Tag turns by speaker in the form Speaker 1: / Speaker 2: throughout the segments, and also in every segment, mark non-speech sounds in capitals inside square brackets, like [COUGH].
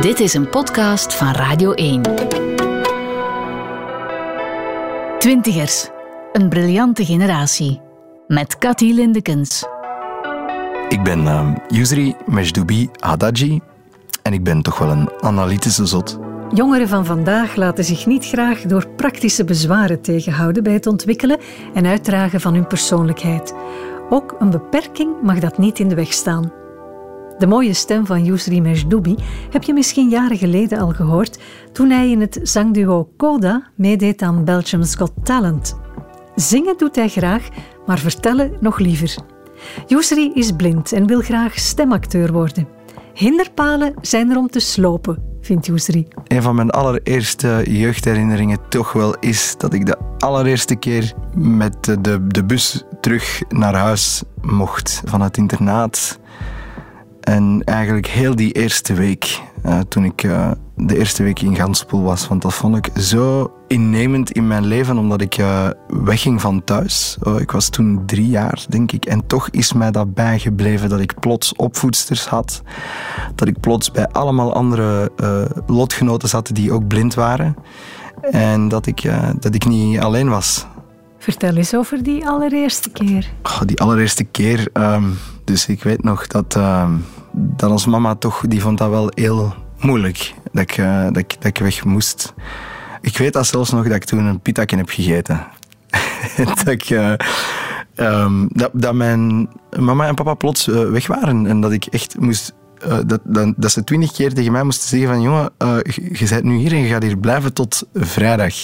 Speaker 1: Dit is een podcast van Radio 1. Twintigers, een briljante generatie. Met Cathy Lindekens.
Speaker 2: Ik ben uh, Yusri Mejdoubi Hadaji en ik ben toch wel een analytische zot.
Speaker 3: Jongeren van vandaag laten zich niet graag door praktische bezwaren tegenhouden bij het ontwikkelen en uitdragen van hun persoonlijkheid. Ook een beperking mag dat niet in de weg staan. De mooie stem van Yusri Mejdoubi heb je misschien jaren geleden al gehoord toen hij in het zangduo Coda meedeed aan Belgium's Got Talent. Zingen doet hij graag, maar vertellen nog liever. Yusri is blind en wil graag stemacteur worden. Hinderpalen zijn er om te slopen, vindt Yusri.
Speaker 2: Een van mijn allereerste jeugdherinneringen toch wel is dat ik de allereerste keer met de, de bus terug naar huis mocht van het internaat. En eigenlijk heel die eerste week, uh, toen ik uh, de eerste week in Ganspoel was, want dat vond ik zo innemend in mijn leven, omdat ik uh, wegging van thuis. Oh, ik was toen drie jaar, denk ik. En toch is mij dat bijgebleven dat ik plots opvoedsters had. Dat ik plots bij allemaal andere lotgenoten zat die ook blind waren. En dat ik, dat ik niet alleen was.
Speaker 3: Vertel eens over die allereerste keer.
Speaker 2: Die allereerste keer... Um, dus ik weet nog dat, uh, dat onze mama toch, die vond dat wel heel moeilijk. Dat ik, uh, dat, ik, dat ik weg moest. Ik weet dat zelfs nog dat ik toen een pitaken heb gegeten. [LAUGHS] dat, uh, um, dat, dat mijn mama en papa plots uh, weg waren. En dat ik echt moest dat, dat, dat, ze twintig keer tegen mij moesten zeggen van jongen, uh, je bent nu hier en je gaat hier blijven tot vrijdag.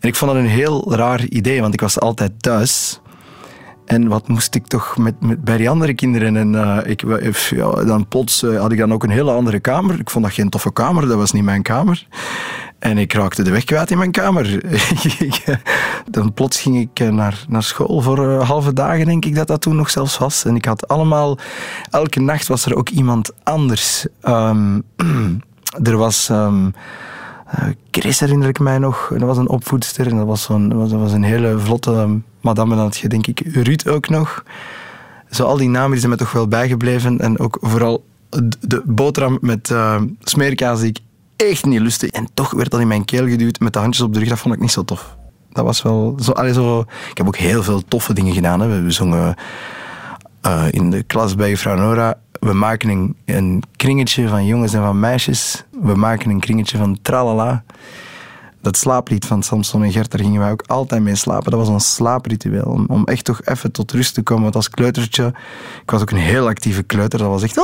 Speaker 2: En ik vond dat een heel raar idee, want ik was altijd thuis. En wat moest ik toch met, met bij die andere kinderen? En uh, ik, ja, dan plots uh, had ik dan ook een hele andere kamer. Ik vond dat geen toffe kamer, dat was niet mijn kamer. En ik raakte de weg kwijt in mijn kamer. [LAUGHS] dan plots ging ik eh, naar, naar school voor halve dagen, denk ik dat dat toen nog zelfs was. En ik had allemaal... Elke nacht was er ook iemand anders. Um, [CLEARS THROAT] er was... Uh, Chris herinner ik mij nog. Dat was een opvoedster en dat was, zo'n, dat was een hele vlotte madame. Dan had je denk ik Ruud ook nog. Zo al die namen die zijn me toch wel bijgebleven. En ook vooral de boterham met uh, smeerkaas die ik echt niet lustte. En toch werd dat in mijn keel geduwd met de handjes op de rug. Dat vond ik niet zo tof. Dat was wel zo, allee, zo... Ik heb ook heel veel toffe dingen gedaan. Hè. We zongen uh, in de klas bij juffrouw Nora we maken een, een, kringetje van jongens en van meisjes. We maken een kringetje van tralala. Dat slaaplied van Samson en Gert, daar gingen wij ook altijd mee slapen. Dat was een slaapritueel. Om, om echt toch even tot rust te komen. Want als kleutertje, ik was ook een heel actieve kleuter. Dat was echt...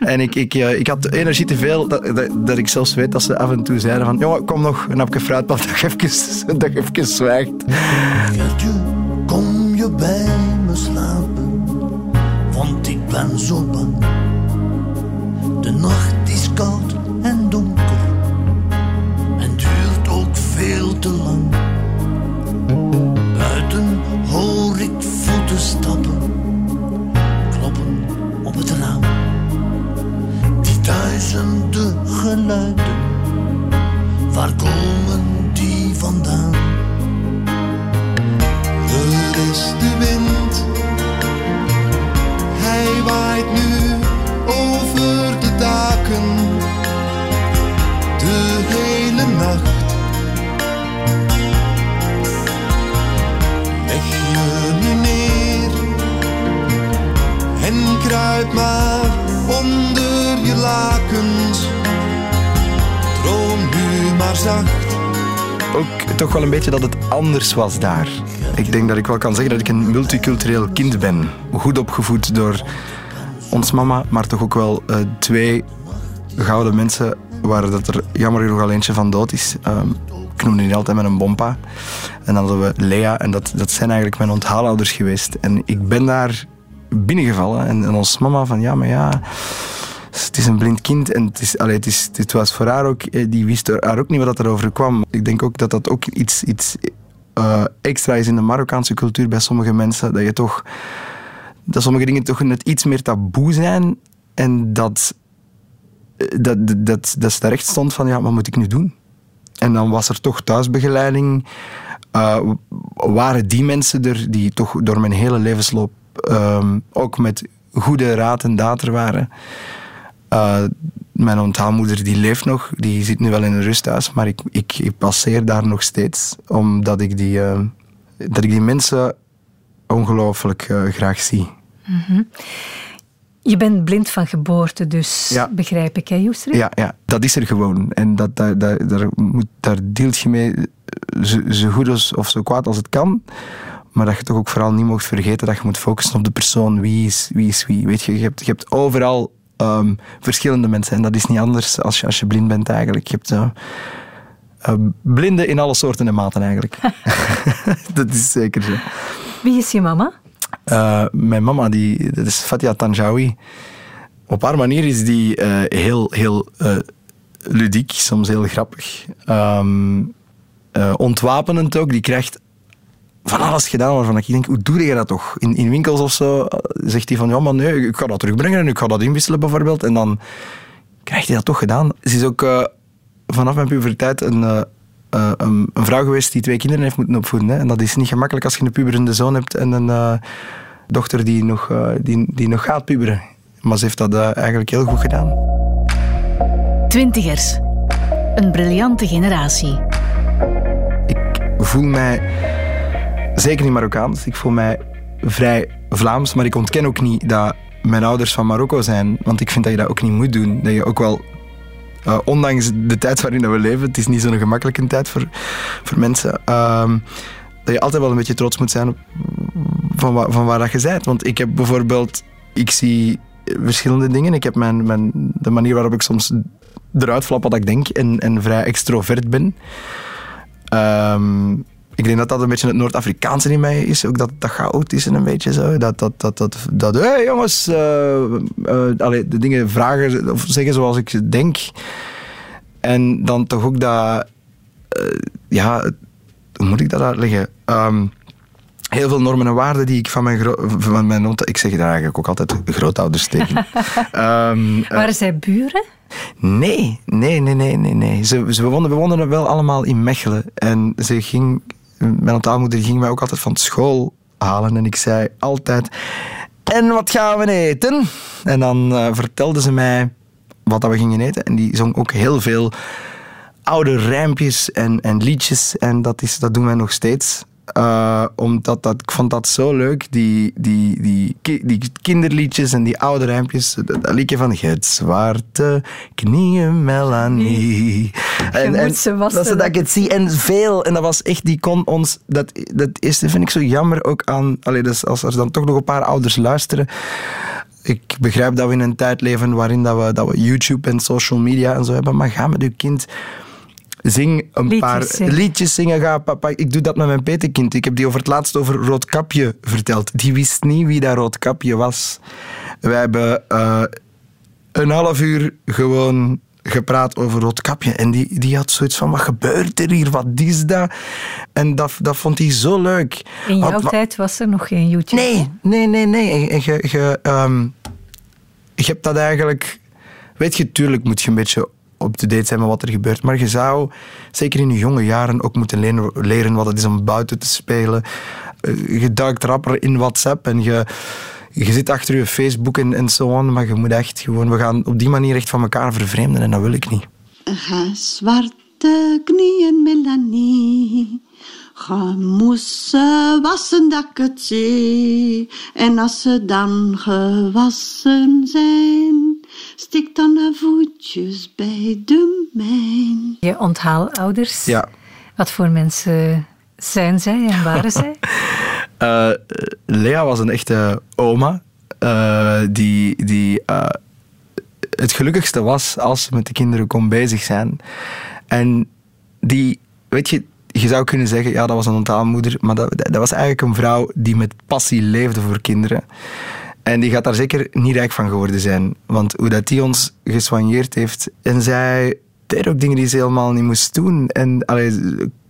Speaker 2: [LAUGHS] En ik, ik, ik had energie te veel, dat, dat, ik zelfs weet dat ze af en toe zeiden van jongen, kom nog een hapje fruitpap, dat je even, [LAUGHS] dat even
Speaker 4: kom je bij? Zo bang. De nacht is koud en donker en duurt ook veel te lang. Buiten hoor ik voeten stappen, kloppen op het raam. Die duizenden geluiden, waar komen die vandaan?
Speaker 5: Waait nu over de daken de hele nacht. Leg je nu neer en kruip maar onder je lakens. Droom nu maar zacht.
Speaker 2: Ook toch wel een beetje dat het anders was daar. Ik denk dat ik wel kan zeggen dat ik een multicultureel kind ben. Goed opgevoed door ons mama, maar toch ook wel uh, twee gouden mensen waar dat er jammer genoeg al eentje van dood is. Um, ik noemde die altijd met een bompa. En dan hadden we Lea en dat, dat zijn eigenlijk mijn onthaalouders geweest. En ik ben daar binnengevallen en, ons mama van ja, maar ja het is een blind kind en het, is, allee, het, is, was voor haar ook, eh, die wist haar ook niet wat er over kwam. Ik denk ook dat dat ook iets, iets uh, extra is in de Marokkaanse cultuur bij sommige mensen, dat je toch, dat sommige dingen toch net iets meer taboe zijn en dat, dat, dat, dat ze daar echt stond van, ja, wat moet ik nu doen? En dan was er toch thuisbegeleiding. Uh, waren die mensen er die toch door mijn hele levensloop um, ook met goede raad en daad er waren. Uh, mijn onthaalmoeder die leeft nog, die zit nu wel in een rusthuis, maar ik, ik, ik passeer daar nog steeds, omdat ik die, dat ik die mensen ongelooflijk graag zie.
Speaker 3: Mm -hmm. Je bent blind van geboorte, dus
Speaker 2: ja.
Speaker 3: begrijp ik, hè, Joestri?
Speaker 2: Ja, ja, dat is er gewoon. En dat, daar, daar, daar, moet, daar deelt je mee zo, zo goed als, of zo kwaad als het kan. Maar dat je toch ook vooral niet mocht vergeten dat je moet focussen op de persoon. Wie is wie? Is wie. Weet je, je, hebt, je hebt overal um, verschillende mensen. En dat is niet anders als je, als je blind bent eigenlijk. Je hebt uh, uh, blinden in alle soorten en maten eigenlijk. [LAUGHS] [LAUGHS] dat is zeker zo.
Speaker 3: Wie is je mama?
Speaker 2: Uh, mijn mama, die, dat is Fatia Tanjawi. Op haar manier is die heel, heel ludiek, soms heel grappig. Um, ontwapenend ook. Die krijgt van alles gedaan waarvan ik denk, hoe doe je dat toch? In, in winkels of zo zegt hij van, ja maar nee, ik ga dat terugbrengen en ik ga dat inwisselen bijvoorbeeld. En dan krijgt hij dat toch gedaan. Ze is ook vanaf mijn puberteit een, uh, uh, een, een, vrouw geweest die twee kinderen heeft moeten opvoeden. Hè. En dat is niet gemakkelijk als je een puberende zoon hebt en een dochter die nog, die, die nog gaat puberen. Maar ze heeft dat eigenlijk heel goed gedaan.
Speaker 1: Twintigers. Een briljante generatie.
Speaker 2: Ik voel mij zeker niet Marokkaans. Ik voel mij vrij Vlaams, maar ik ontken ook niet dat mijn ouders van Marokko zijn. Want ik vind dat je dat ook niet moet doen. Dat je ook wel, uh, ondanks de tijd waarin we leven, het is niet zo'n gemakkelijke tijd voor, voor mensen, uh, dat je altijd wel een beetje trots moet zijn van, van waar dat je bent. Want ik heb bijvoorbeeld, ik zie verschillende dingen. Ik heb mijn, mijn, de manier waarop ik soms eruit flap wat ik denk en, en vrij extrovert ben. Um, ik denk dat dat een beetje het Noord-Afrikaanse in mij is. Ook dat, dat chaotische een beetje zo. Dat, dat, dat, dat, dat hé hey, jongens, uh, uh, allee, de dingen vragen of zeggen zoals ik denk. En dan toch ook dat, uh, ja, hoe moet ik dat uitleggen? Um, heel veel normen en waarden die ik van mijn, van mijn ik zeg daar eigenlijk ook altijd grootouders tegen.
Speaker 3: um, Waren zij buren?
Speaker 2: Nee, nee, nee, nee, nee. nee. Ze, ze, we, woonden, we woonden wel allemaal in Mechelen. En ze ging mijn taalmoeder ging mij ook altijd van school halen. En ik zei altijd: En wat gaan we eten? En dan uh, vertelde ze mij wat dat we gingen eten. En die zong ook heel veel oude rijmpjes en, en liedjes. En dat, is, dat doen wij nog steeds. Uh, omdat dat, ik vond dat zo leuk, die, die, die, die kinderliedjes en die oude rijmpjes. Dat, liedje van Het zwarte knieën Melanie.
Speaker 3: En, en ze
Speaker 2: dat ze dat ik het zie. En veel. En dat was echt, die kon ons... Dat, dat eerste vind ik zo jammer ook aan... Allee, dus als er dan toch nog een paar ouders luisteren ik begrijp dat we in een tijd leven waarin dat we, dat we YouTube en social media en zo hebben, maar ga met uw kind zing een
Speaker 3: liedjes
Speaker 2: paar
Speaker 3: zingen.
Speaker 2: liedjes zingen. Ga, papa. Ik doe dat met mijn petekind. Ik heb die over het laatst over Roodkapje verteld. Die wist niet wie dat Roodkapje was. Wij hebben uh, een half uur gewoon gepraat over Roodkapje. En die, die had zoiets van, wat gebeurt er hier? Wat is dat? En dat, dat vond hij zo leuk.
Speaker 3: In jouw Had, tijd was er nog geen YouTube?
Speaker 2: Nee, nee, nee. nee. En je, je, um, je hebt dat eigenlijk... Weet je, tuurlijk moet je een beetje up-to-date zijn met wat er gebeurt. Maar je zou, zeker in je jonge jaren, ook moeten leren, wat het is om buiten te spelen. Je duikt rapper in WhatsApp en je, je zit achter je Facebook en, en zo on, maar je moet echt gewoon... We gaan op die manier echt van elkaar vervreemden en dat wil ik niet.
Speaker 6: Ga zwarte knieën, Melanie. Ga moesten wassen dat ik het zie. En als ze dan gewassen zijn, stik dan de voetjes bij de mijn.
Speaker 3: Je onthaalouders.
Speaker 2: Ja.
Speaker 3: Wat voor mensen zijn zij en waren [LAUGHS] zij?
Speaker 2: uh, Lea was een echte oma. Uh, die, die uh, het gelukkigste was als ze met de kinderen kon bezig zijn. En die, weet je, je zou kunnen zeggen, ja, dat was een onthaalmoeder, maar dat, dat was eigenlijk een vrouw die met passie leefde voor kinderen. En die gaat daar zeker niet rijk van geworden zijn. Want hoe dat die ons gesoigneerd heeft. En zij deed ook dingen die ze helemaal niet moest doen. En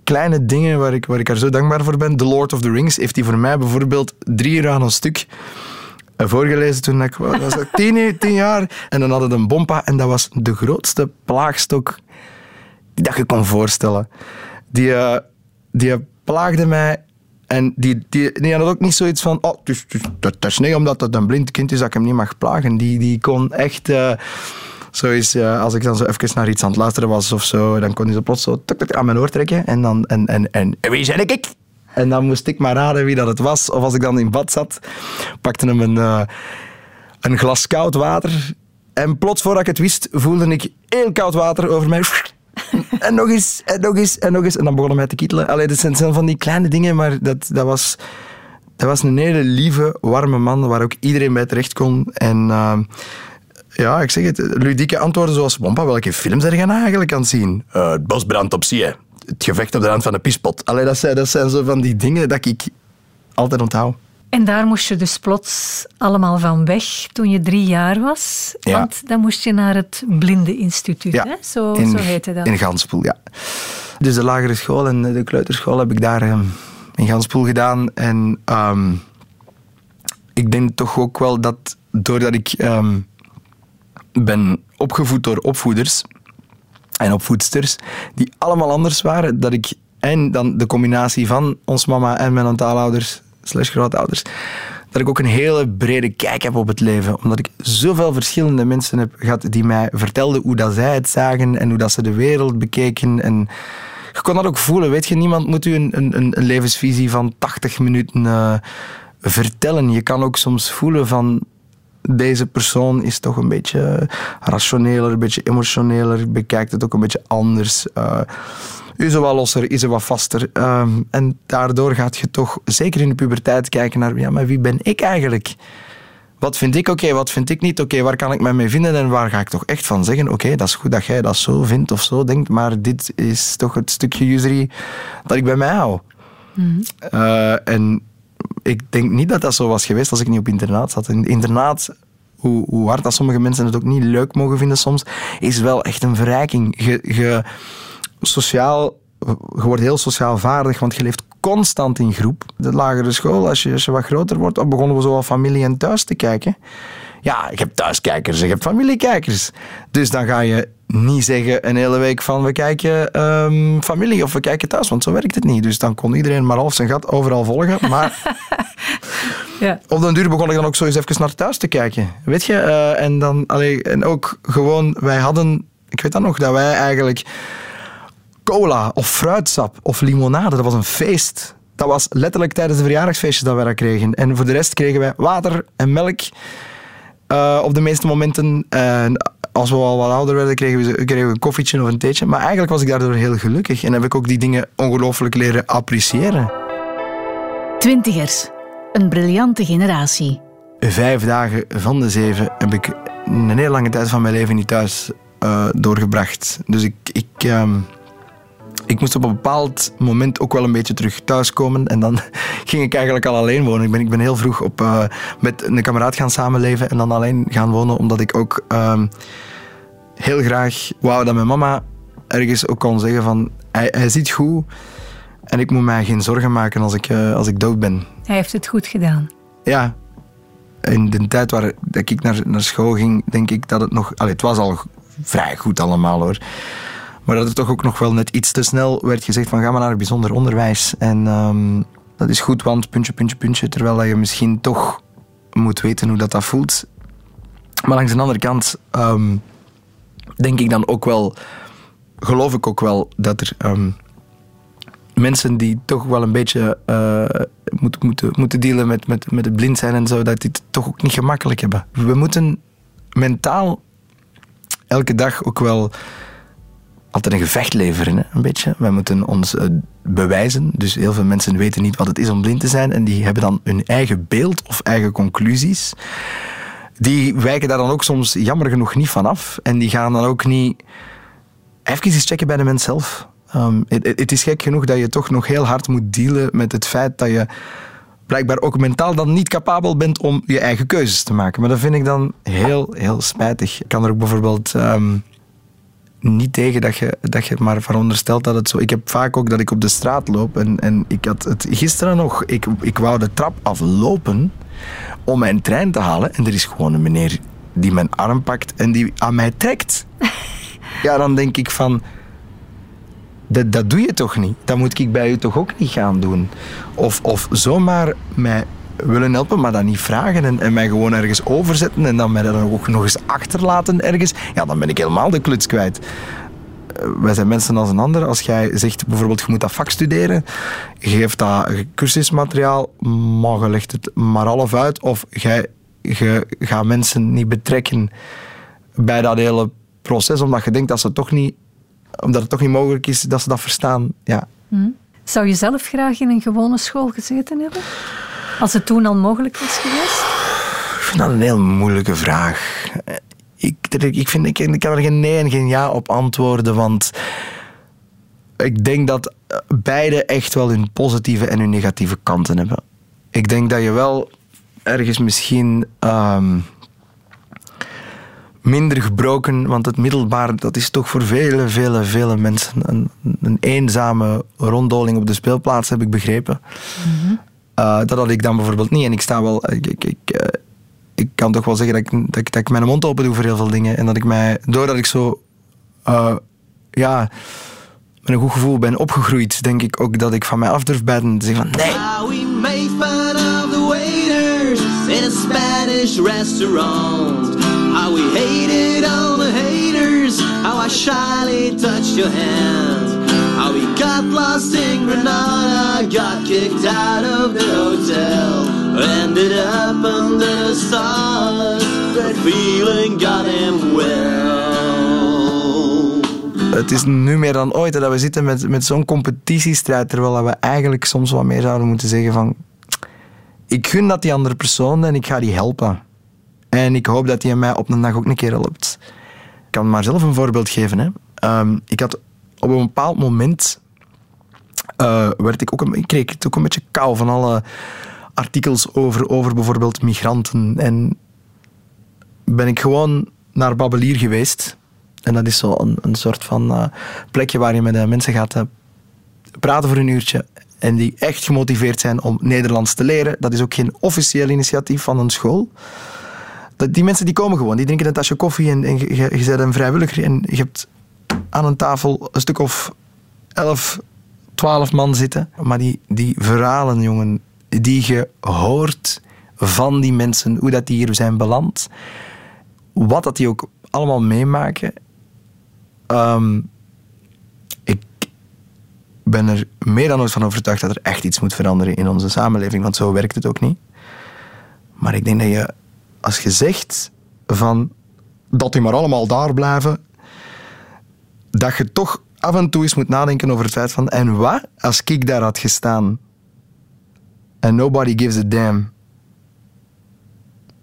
Speaker 2: kleine dingen waar ik, waar ik haar zo dankbaar voor ben. The Lord of the Rings heeft hij voor mij bijvoorbeeld drie uur aan een stuk voorgelezen toen ik was tien, tien jaar. En dan hadden we een bompa en dat was de grootste plaagstok die dat je kon voorstellen. Die, uh, die plaagde mij en die, die, die had ook niet zoiets van, oh, dus, dus, dat, is niet omdat het een blind kind is dat ik hem niet mag plagen. Die, die kon echt... Uh, Zo is, eh, als ik dan zo even naar iets aan het luisteren was of zo, dan kon hij zo plots zo tuk, tuk, aan mijn oor trekken. En dan, en, en, en, en wie ik? En dan moest ik maar raden wie dat het was. Of als ik dan in bad zat, pakte hem een, eh, een glas koud water. En plots, voordat ik het wist, voelde ik heel koud water over mij. En nog eens, en nog eens, en nog eens. En dan begon hij mij te kietelen. Allee, dat zijn, zijn van die kleine dingen, maar dat, dat, was, dat was een hele lieve, warme man waar ook iedereen bij terecht kon. En uh, ja, ik zeg het, ludieke antwoorden zoals... Wampa, welke films er gaan eigenlijk aan het zien? Uh, het bosbrand op zee. Het gevecht op de rand van de pispot. Allee, dat zijn, dat zijn zo van die dingen dat ik altijd onthoud.
Speaker 3: En daar moest je dus plots allemaal van weg toen je drie jaar was.
Speaker 2: Ja.
Speaker 3: Want dan moest je naar het Blindeninstituut.
Speaker 2: Ja,
Speaker 3: Hè? Zo,
Speaker 2: in,
Speaker 3: zo heette dat.
Speaker 2: In Ganspoel, ja. Dus de lagere school en de kleuterschool heb ik daar eh, in Ganspoel gedaan. En ehm, ik denk toch ook wel dat doordat ik ehm, ben opgevoed door opvoeders en opvoedsters, die allemaal anders waren, dat ik en dan de combinatie van ons mama en mijn taalouders slash grootouders, dat ik ook een hele brede kijk heb op het leven. Omdat ik zoveel verschillende mensen heb gehad die mij vertelden hoe dat zij het zagen en hoe dat ze de wereld bekeken. En je kon dat ook voelen, weet je. Niemand moet u een, een, een levensvisie van 80 minuten uh, vertellen. Je kan ook soms voelen van deze persoon is toch een beetje rationeler, een beetje emotioneler, bekijkt het ook een beetje anders. Uh, is wat losser, is er wat vaster. Um, en daardoor gaat je toch, zeker in de puberteit, kijken naar ja, maar wie ben ik eigenlijk? Wat vind ik oké, okay, wat vind ik niet oké? Okay, waar kan ik mij mee vinden en waar ga ik toch echt van zeggen? Oké, okay, dat is goed dat jij dat zo vindt of zo denkt, maar dit is toch het stukje usery dat ik bij mij hou. Mm. Uh, en ik denk niet dat dat zo was geweest als ik niet op internaat zat. In internaat, hoe, hoe hard dat sommige mensen het ook niet leuk mogen vinden soms, is wel echt een verrijking. Je, je, sociaal, je wordt heel sociaal vaardig, want je leeft constant in groep. De lagere school, als je, als je wat groter wordt, dan begonnen we zo wat familie en thuis te kijken. Ja, ik heb thuiskijkers, ik heb familiekijkers. Dus dan ga je niet zeggen een hele week van we kijken um, familie of we kijken thuis, want zo werkt het niet. Dus dan kon iedereen maar half zijn gat overal volgen. Maar [LAUGHS] ja. op den duur begon ik dan ook zo eens even naar thuis te kijken. Weet je? Uh, en, dan, allee, en ook gewoon, wij hadden, ik weet dan nog, dat wij eigenlijk cola of fruitsap of limonade, dat was een feest. Dat was letterlijk tijdens de verjaardagsfeestjes dat wij dat kregen. En voor de rest kregen wij water en melk uh, op de meeste momenten. En als we al wat ouder werden, kregen we, kregen we een koffietje of een theetje. Maar eigenlijk was ik daardoor heel gelukkig en heb ik ook die dingen ongelooflijk leren appreciëren.
Speaker 1: Twintigers, een briljante generatie.
Speaker 2: Vijf dagen van de zeven heb ik een heel lange tijd van mijn leven niet thuis uh, doorgebracht. Dus ik, ik, uh, ik moest op een bepaald moment ook wel een beetje terug thuiskomen. En dan [LAUGHS] ging ik eigenlijk al alleen wonen. Ik ben, ik ben heel vroeg op, uh, met een kameraad gaan samenleven en dan alleen gaan wonen, omdat ik ook uh, heel graag wou dat mijn mama ergens ook kon zeggen van hij, hij ziet goed en ik moet mij geen zorgen maken als ik, uh, als ik dood ben.
Speaker 3: Hij heeft het goed gedaan.
Speaker 2: Ja. In de tijd waar dat ik naar, naar school ging, denk ik dat het nog... Allee, het was al vrij goed allemaal hoor. Maar dat er toch ook nog wel net iets te snel werd gezegd van ga maar naar bijzonder onderwijs. En um, dat is goed, want puntje, puntje, puntje. Terwijl je misschien toch moet weten hoe dat, dat voelt. Maar langs de andere kant um, denk ik dan ook wel, geloof ik ook wel dat er um, mensen die toch wel een beetje uh, moeten, moeten, moeten dealen met, met, met het blind zijn en zo, dat die het toch ook niet gemakkelijk hebben. We moeten mentaal elke dag ook wel altijd een gevecht leveren, hè, een beetje. Wij moeten ons uh, bewijzen. Dus heel veel mensen weten niet wat het is om blind te zijn en die hebben dan hun eigen beeld of eigen conclusies. Die wijken daar dan ook soms jammer genoeg niet van af. En die gaan dan ook niet even eens checken bij de mens zelf. Um, het, is gek genoeg dat je toch nog heel hard moet dealen met het feit dat je blijkbaar ook mentaal dan niet capabel bent om je eigen keuzes te maken. Maar dat vind ik dan heel, heel spijtig. Ik kan er ook bijvoorbeeld um, niet tegen dat je, dat je maar veronderstelt dat het zo... Ik heb vaak ook dat ik op de straat loop en, en ik had het gisteren nog... Ik, ik wou de trap aflopen om mijn trein te halen en er is gewoon een meneer die mijn arm pakt en die aan mij trekt. [LAUGHS] ja, dan denk ik van... Dat, dat doe je toch niet? Dat moet ik bij u toch ook niet gaan doen? Of, of zomaar mij willen helpen, maar dat niet vragen en, en mij gewoon ergens overzetten en dan mij dan ook nog eens achterlaten ergens, ja, dan ben ik helemaal de kluts kwijt. Eh, wij zijn mensen als een ander. Als jij zegt bijvoorbeeld je moet dat vak studeren, je geeft dat cursusmateriaal, maar je legt het maar half uit of jij je gaat mensen niet betrekken bij dat hele proces, omdat je denkt dat ze toch niet, omdat het toch niet mogelijk is dat ze dat verstaan. Ja.
Speaker 3: Zou je zelf graag in een gewone school gezeten hebben? Als het toen al mogelijk was geweest?
Speaker 2: Ik vind dat een heel moeilijke vraag. Ik, ik, vind, ik, ik kan er geen nee en geen ja op antwoorden, want ik denk dat beide echt wel hun positieve en hun negatieve kanten hebben. Ik denk dat je wel ergens misschien ehm, minder gebroken, want het middelbaar dat is toch voor vele, vele, vele mensen een, een eenzame ronddoling op de speelplaats, heb ik begrepen. Uh, dat had ik dan bijvoorbeeld niet. En ik sta wel. Ik, ik, ik, uh, ik kan toch wel zeggen dat ik, dat, ik, dat ik mijn mond open doe voor heel veel dingen. En dat ik mij, doordat ik zo. Uh, ja. Met een goed gevoel ben opgegroeid, denk ik ook dat ik van mij af durf bijten. Te zeggen van nee. we made fun of the waiters in a Spanish restaurant. How we hated all the haters. How I shyly touched your hand. How we got lost in Granada, got kicked out of the hotel, ended up under the stars. Feeling got him well. Het is nu meer dan ooit dat we zitten met, met zo'n competitiestrijd, terwijl we eigenlijk soms wat meer zouden moeten zeggen van ik gun dat die andere persoon en ik ga die helpen. En ik hoop dat hij mij op een dag ook een keer helpt. Ik kan maar zelf een voorbeeld geven. Hè. Um, ik had op een bepaald moment uh, werd ik ook een, ik kreeg ook een beetje kou van alle artikels over, over bijvoorbeeld migranten. En ben ik gewoon naar Babelier geweest. En dat is zo een, een soort van uh, plekje waar je met de mensen gaat praten voor een uurtje. En die echt gemotiveerd zijn om Nederlands te leren. Dat is ook geen officieel initiatief van een school. Dat, die mensen die komen gewoon, die drinken een tasje koffie en, je, je bent een vrijwilliger en je hebt aan een tafel een stuk of elf, twaalf man zitten. Maar die, die verhalen, jongen, die je hoort van die mensen, hoe dat die hier zijn beland, wat dat die ook allemaal meemaken. Um, ik ben er meer dan ooit van overtuigd dat er echt iets moet veranderen in onze samenleving, want zo werkt het ook niet. Maar ik denk dat je, als je zegt van dat die maar allemaal daar blijven, dat je toch af en toe eens moet nadenken over het feit van en wat als ik daar had gestaan en nobody gives a damn,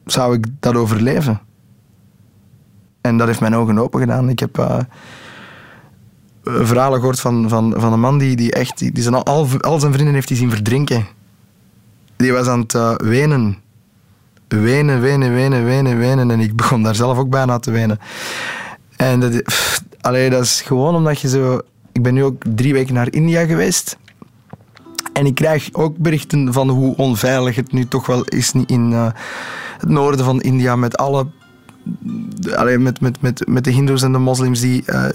Speaker 2: zou ik dat overleven? En dat heeft mijn ogen open gedaan. Ik heb uh, verhalen gehoord van, van, van een man die, die echt die, zijn al, al zijn vrienden heeft die zien verdrinken. Die was aan het uh, wenen. Wenen, wenen, wenen, wenen, wenen. En ik begon daar zelf ook bijna te wenen. En dat, allee, dat is gewoon omdat je zo... Ik ben nu ook drie weken naar India geweest. En ik krijg ook berichten van hoe onveilig het nu toch wel is in uh, het noorden van India met alle... Allee, met, met, met, met de hindoes en de moslims die... Uh,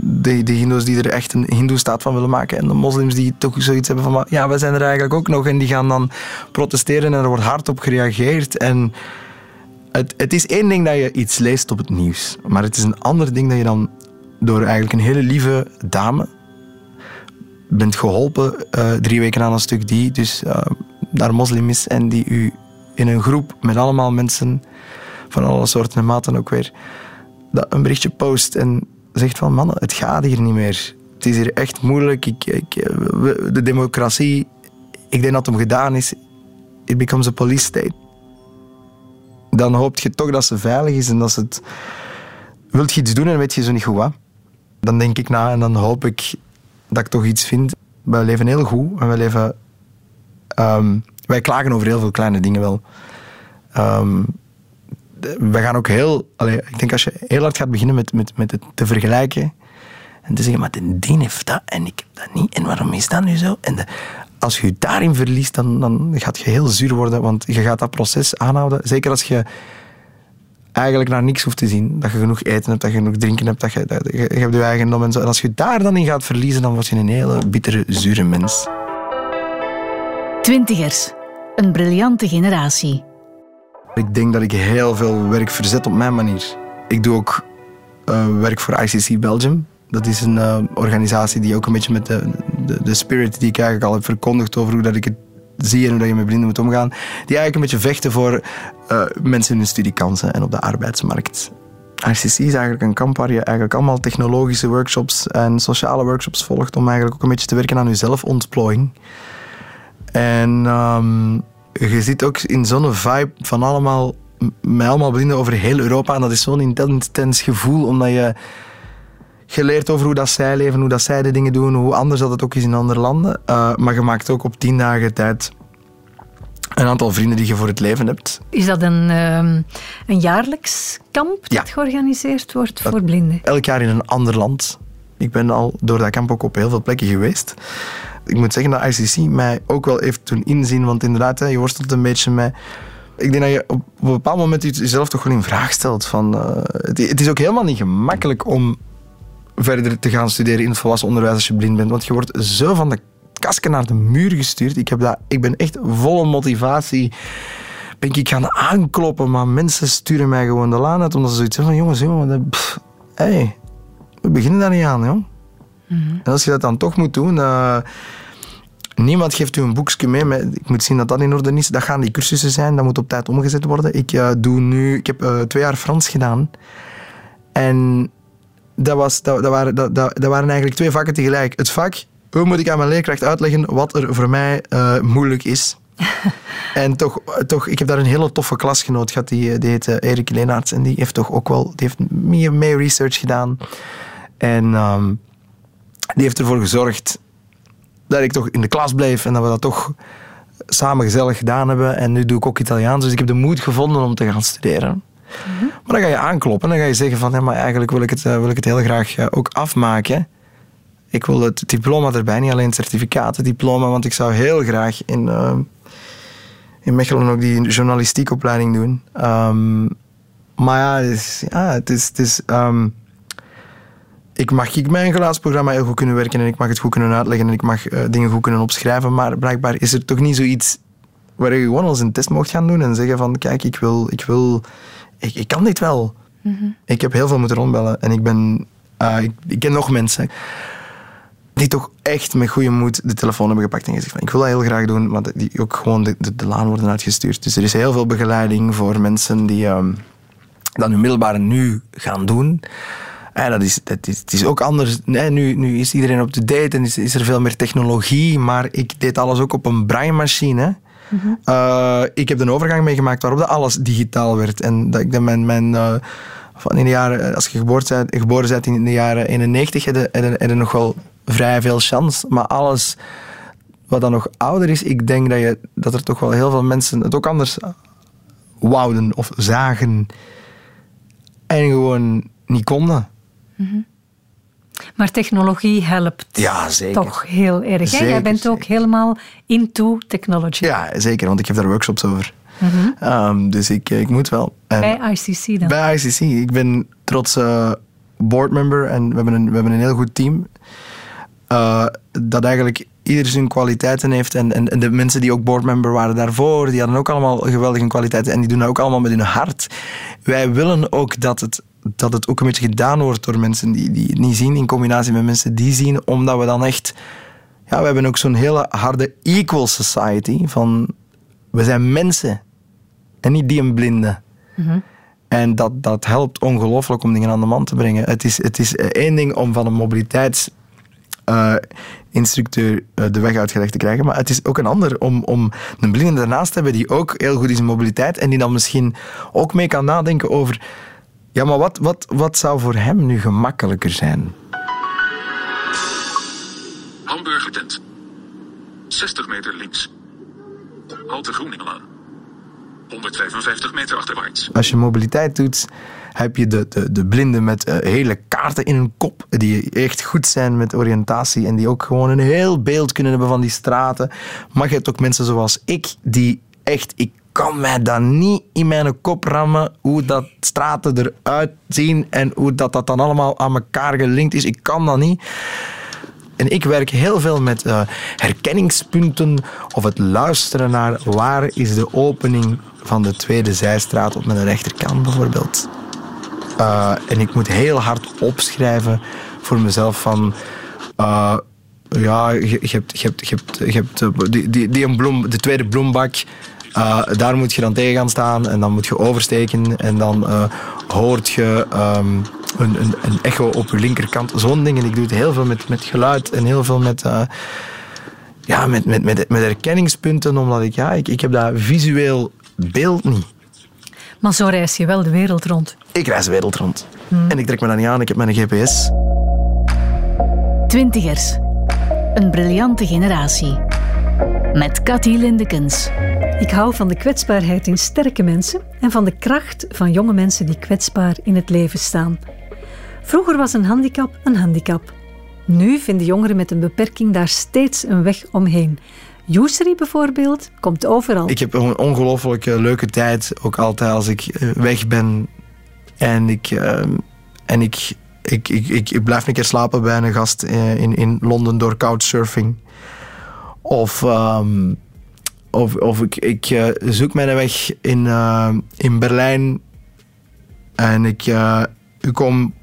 Speaker 2: de, de hindoes die er echt een hindoestaat van willen maken. En de moslims die toch zoiets hebben van... Ja, we zijn er eigenlijk ook nog. En die gaan dan protesteren en er wordt hard op gereageerd. En het, het is één ding dat je iets leest op het nieuws. Maar het is een ander ding dat je dan door eigenlijk een hele lieve dame bent geholpen uh, drie weken aan een stuk die dus uh, daar moslim is en die u in een groep met allemaal mensen van alle soorten en maten ook weer dat een berichtje post en zegt van mannen, het gaat hier niet meer. Het is hier echt moeilijk. Ik, ik, de democratie, ik denk dat het om gedaan is. It becomes a police state dan hoop je toch dat ze veilig is en dat ze het... Wilt je iets doen en weet je zo niet goed wat? Dan denk ik na en dan hoop ik dat ik toch iets vind. Wij leven heel goed en wij leven... Um, wij klagen over heel veel kleine dingen wel. Um, we gaan ook heel... Ik denk als je heel hard gaat beginnen met, met, met het te vergelijken en te zeggen, maar de dien heeft dat en ik heb dat niet. En waarom is dat nu zo? En de, als je je daarin verliest, dan, dan gaat je heel zuur worden, want je gaat dat proces aanhouden. Zeker als je eigenlijk naar niks hoeft te zien. Dat je genoeg eten hebt, dat je genoeg drinken hebt, dat je, dat je, je hebt je eigendom en zo. En als je daar dan in gaat verliezen, dan word je een hele bittere, zure mens.
Speaker 1: Twintigers. Een briljante generatie.
Speaker 2: Ik denk dat ik heel veel werk verzet op mijn manier. Ik doe ook uh, werk voor ICC Belgium. Dat is een uh, organisatie die ook een beetje met de, de, de, spirit die ik eigenlijk al heb verkondigd over hoe dat ik het zie en hoe dat je met blinden moet omgaan. Die eigenlijk een beetje vechten voor uh, mensen in hun studiekansen en op de arbeidsmarkt. ICC is eigenlijk een kamp waar je eigenlijk allemaal technologische workshops en sociale workshops volgt om eigenlijk ook een beetje te werken aan je zelfontplooiing. En um, je ziet ook in zo'n vibe van allemaal, met allemaal blinden over heel Europa. En dat is zo'n intens gevoel, omdat je geleerd over hoe dat zij leven, hoe dat zij de dingen doen, hoe anders dat het ook is in andere landen. Uh, maar je maakt ook op tien dagen tijd een aantal vrienden die je voor het leven hebt.
Speaker 3: Is dat een, um, een jaarlijks kamp dat georganiseerd wordt voor blinden?
Speaker 2: Elk jaar in een ander land. Ik ben al door dat kamp ook op heel veel plekken geweest. Ik moet zeggen dat ICC mij ook wel heeft toen inzien, want inderdaad, je worstelt een beetje met... Ik denk dat je op een bepaald moment jezelf toch wel in vraag stelt. Van, uh, het is ook helemaal niet gemakkelijk om verder te gaan studeren in het volwassen onderwijs als je blind bent, want je wordt zo van de kasken naar de muur gestuurd. Ik, heb dat, ik ben echt volle motivatie. Ben ik gaan aankloppen, maar mensen sturen mij gewoon de laan uit omdat ze zoiets zeggen van jongens, jongen, pff, hey, we beginnen daar niet aan, joh. Mm En als je dat dan toch moet doen, uh, niemand geeft u een boekje mee. Met, ik moet zien dat dat in orde is. Dat gaan die cursussen zijn, dat moet op tijd omgezet worden. Ik, uh, doe nu, ik heb uh, twee jaar Frans gedaan. En dat, was, dat, dat, waren, dat, dat, dat waren eigenlijk twee vakken tegelijk. Het vak hoe moet ik aan mijn leerkracht uitleggen wat er voor mij uh, moeilijk is? [LAUGHS] en toch, toch, ik heb daar een hele toffe klasgenoot gehad, die, die heet Erik Leenaerts. En die heeft toch ook wel, die heeft meer, meer research gedaan. En um, die heeft ervoor gezorgd dat ik toch in de klas bleef en dat we dat toch samen gezellig gedaan hebben. En nu doe ik ook Italiaans, dus ik heb de moed gevonden om te gaan studeren. Maar dan ga je aankloppen en dan ga je zeggen van, ja, maar eigenlijk wil ik het, wil ik het heel graag ook afmaken. Ik wil het diploma erbij, niet alleen het certificaat, het diploma, want ik zou heel graag in, uh, in Mechelen ook die journalistiekopleiding doen. Um, maar ja, het is, ja, het is, het is um, ik mag ik mijn geluidsprogramma heel goed kunnen werken en ik mag het goed kunnen uitleggen en ik mag dingen goed kunnen opschrijven, maar blijkbaar is er toch niet zoiets waar je gewoon als een test mocht gaan doen en zeggen van kijk, ik wil, ik wil, ik, ik kan dit wel. Mm -hmm. Ik heb heel veel moeten rondbellen en ik ben, uh, ik, ik ken nog mensen die toch echt met goede moed de telefoon hebben gepakt en gezegd van ik wil dat heel graag doen, maar die ook gewoon de, de, de laan worden uitgestuurd. Dus er is heel veel begeleiding voor mensen die um, dat hun middelbare nu gaan doen. En dat is, dat is, het is ook anders. Nee, nu, nu is iedereen op de date en is, is er veel meer technologie, maar ik deed alles ook op een braaimachine. Uh, ik heb een overgang meegemaakt waarop dat alles digitaal werd. En dat ik mijn, mijn uh, van in de jaren, als je geboren bent, geboren in de jaren 91, heb je, nog wel vrij veel chance. Maar alles wat dan nog ouder is, ik denk dat, je, dat er toch wel heel veel mensen het ook anders wouden of zagen en gewoon niet konden.
Speaker 3: -hmm. Maar technologie helpt
Speaker 2: ja, zeker.
Speaker 3: toch heel erg. Zeker, Jij bent ook helemaal into technology.
Speaker 2: Ja, zeker, want ik heb daar workshops over. Mm -hmm. um, dus ik, ik moet wel.
Speaker 3: En bij ICC dan?
Speaker 2: Bij ICC. Ik ben trots uh, boardmember en we hebben, een, we hebben een heel goed team. Uh, dat eigenlijk ieder zijn kwaliteiten heeft. En, en, en, de mensen die ook boardmember waren daarvoor, die hadden ook allemaal geweldige kwaliteiten. En die doen dat ook allemaal met hun hart. Wij willen ook dat het, dat het ook een beetje gedaan wordt door mensen die, die het niet zien, in combinatie met mensen die zien. Omdat we dan echt... Ja, we hebben ook zo'n hele harde equal society. Van, we zijn mensen. En niet die een blinde. Mm -hmm. En dat, dat helpt ongelooflijk om dingen aan de man te brengen. Het is, het is één ding om van een mobiliteits uh, instructeur uh, de weg uitgelegd te krijgen. Maar het is ook een ander om, om een blinde ernaast te hebben die ook heel goed is in mobiliteit en die dan misschien ook mee kan nadenken over ja, maar wat, wat, wat zou voor hem nu gemakkelijker zijn?
Speaker 7: Hamburger tent. 60 meter links. Halte Groeningelaan. 155 meter achterwaarts.
Speaker 2: Als je mobiliteit doet, heb je de, de, de blinden met uh, hele kaarten in hun kop, die echt goed zijn met oriëntatie en die ook gewoon een heel beeld kunnen hebben van die straten. Maar je hebt ook mensen zoals ik, die echt, ik kan mij dan niet in mijn kop rammen hoe dat straten eruit zien en hoe dat, dat dan allemaal aan elkaar gelinkt is. Ik kan dat niet. En ik werk heel veel met uh, herkenningspunten of het luisteren naar waar is de opening van de tweede zijstraat op mijn rechterkant bijvoorbeeld. Uh, en ik moet heel hard opschrijven voor mezelf van... Uh, ja, je, hebt, hebt die, die, die een bloem, de tweede bloembak daar moet je dan tegen gaan staan en dan moet je oversteken en dan uh, hoort je um, een, een, een, echo op je linkerkant. Zo'n dingen. Ik doe het heel veel met, met geluid en heel veel met, ja, met, met, met, met herkenningspunten, omdat ik, ja, ik, ik heb dat visueel beeld niet.
Speaker 3: Maar zo reis je wel de wereld rond.
Speaker 2: Ik reis de wereld rond. Hmm. En ik trek me dat niet aan, ik heb mijn GPS.
Speaker 1: Twintigers. Een briljante generatie. Met Cathy Lindekens.
Speaker 3: Ik hou van de kwetsbaarheid in sterke mensen en van de kracht van jonge mensen die kwetsbaar in het leven staan. Vroeger was een handicap een handicap. Nu vinden jongeren met een beperking daar steeds een weg omheen. Usery bijvoorbeeld komt overal.
Speaker 2: Ik heb een ongelooflijk leuke tijd, ook altijd als ik eh, weg ben en ik, ehm, en ik, ik, ik, ik, blijf een keer slapen bij een gast eh, in, in Londen door couchsurfing. Of um, of, of ik, ik zoek mijn weg in, in Berlijn. En ik, ik kom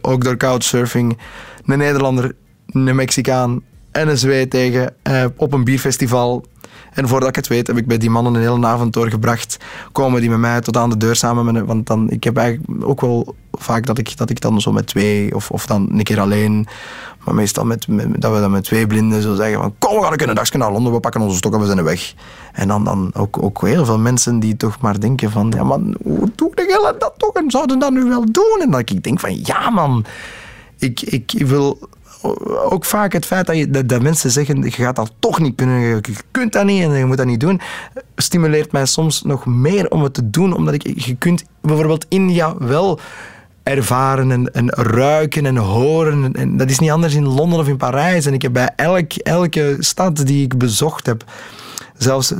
Speaker 2: ook door couchsurfing een Nederlander, een Mexicaan Zweed tegen op een bierfestival. En voordat ik het weet, heb ik bij die mannen een hele avond doorgebracht. Komen die met mij tot aan de deur samen. Want dan, ik heb eigenlijk ook wel vaak dat ik, dat ik dan zo met twee of, of dan een keer alleen maar meestal met, dat we dan met twee blinden zo zeggen van kom, we gaan een dagje naar Londen, we pakken onze stokken, we zijn weg. En dan, dan ook, ook heel veel mensen die toch maar denken van ja man, hoe doe je dat toch? En zouden dat nu wel doen? En dat ik denk van ja man, ik, ik wil ook vaak het feit dat, je, dat, dat, mensen zeggen, je gaat dat toch niet kunnen, je kunt dat niet en je moet dat niet doen, stimuleert mij soms nog meer om het te doen, omdat ik, je kunt bijvoorbeeld India wel ervaren en, en ruiken en horen. En dat is niet anders in Londen of in Parijs. En ik heb bij elk, elke stad die ik bezocht heb, zelfs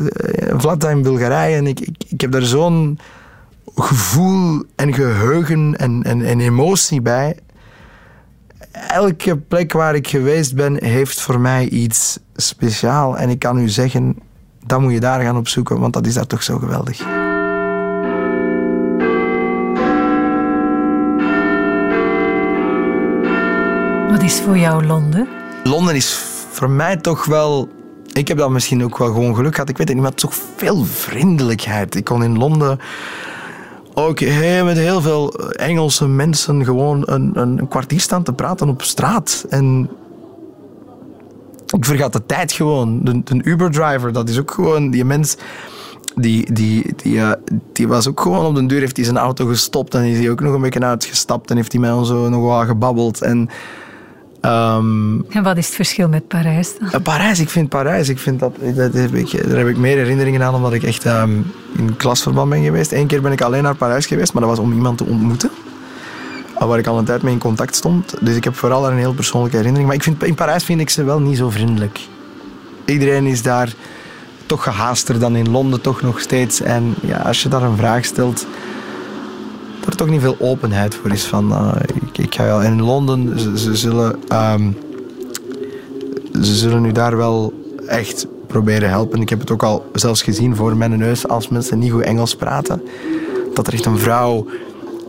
Speaker 2: Vlad in Bulgarije, en ik, ik, heb daar zo'n gevoel en geheugen en, en, en emotie bij. Elke plek waar ik geweest ben, heeft voor mij iets speciaal. En ik kan u zeggen, dan moet je daar gaan opzoeken, want dat is daar toch zo geweldig.
Speaker 3: Wat is voor jou Londen?
Speaker 2: Londen is voor mij toch wel... Ik heb dan misschien ook wel gewoon geluk gehad. Ik weet het niet, maar toch veel vriendelijkheid. Ik kon in Londen ook met heel veel Engelse mensen gewoon een, een kwartier staan te praten op straat. En ik vergat de tijd gewoon. De, de Uber-driver, dat is ook gewoon die mens... Die, die, die, uh, die was ook gewoon op de deur, heeft hij zijn auto gestopt en is hij ook nog een beetje uitgestapt en heeft hij mij ons zo nog wel gebabbeld. En
Speaker 3: Um, en wat is het verschil met Parijs dan?
Speaker 2: Uh, Parijs, ik vind Parijs, ik vind dat, dat heb ik, daar heb ik meer herinneringen aan omdat ik echt um, in klasverband ben geweest. Eén keer ben ik alleen naar Parijs geweest, maar dat was om iemand te ontmoeten. Waar ik al een tijd mee in contact stond. Dus ik heb vooral daar een heel persoonlijke herinnering. Maar ik vind, in Parijs vind ik ze wel niet zo vriendelijk. Iedereen is daar toch gehaaster dan in Londen toch nog steeds. En ja, als je daar een vraag stelt, er toch niet veel openheid voor is. Van, uh, ik, ik, ga in Londen, ze, ze zullen, um, ze zullen nu daar wel echt proberen helpen. Ik heb het ook al zelfs gezien voor mijn neus als mensen niet goed Engels praten. Dat er echt een vrouw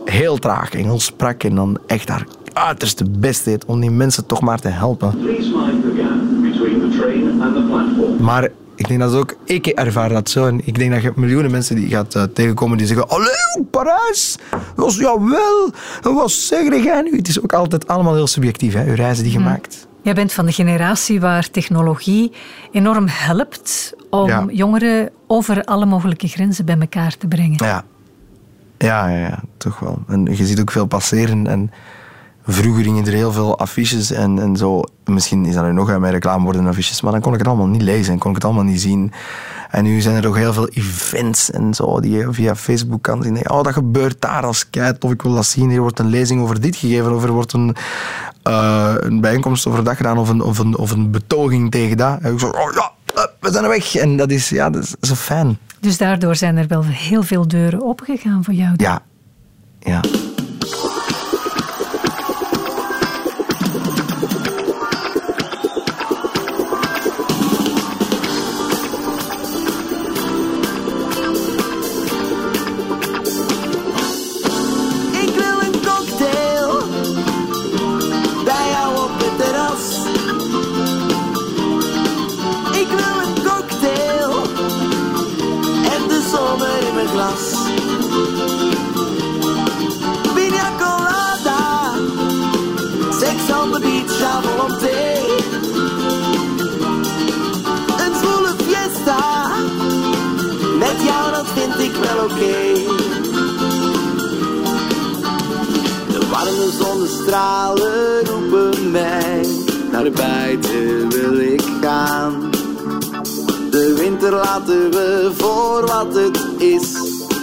Speaker 2: heel traag Engels sprak en dan echt haar uiterste best deed om die mensen toch maar te helpen. Maar ik denk dat ook, ik ervaar dat zo. En ik denk dat je miljoenen mensen die gaat uh, tegenkomen die zeggen: Allee, Parijs, dat was jawel, wat zeg jij nu? Het is ook altijd allemaal heel subjectief, hè, uw reizen die je hmm. maakt.
Speaker 3: Jij bent van de generatie waar technologie enorm helpt om jongeren over alle mogelijke grenzen bij elkaar te brengen.
Speaker 2: Ja. Ja, ja, ja, toch wel. En je ziet ook veel passeren. En Vroeger gingen er heel veel affiches en, en zo. Misschien is dat nu nog met reclame worden affiches, maar dan kon ik het allemaal niet lezen en kon ik het allemaal niet zien. En nu zijn er ook heel veel events en zo die je via Facebook kan zien. Oh, dat gebeurt daar als kijk of ik wil dat zien. Hier wordt een lezing over dit gegeven, of er wordt een, uh, een bijeenkomst over dat gedaan, of een, of een, of een betoging tegen dat. En ik zo, oh ja, eh, we zijn er weg. En dat is, ja, dat is zo fijn.
Speaker 3: Dus daardoor zijn er wel heel veel deuren opgegaan voor jou?
Speaker 2: Ja. Ja.
Speaker 8: Zonnestralen roepen mij, naar buiten wil ik gaan. De winter laten we voor wat het is,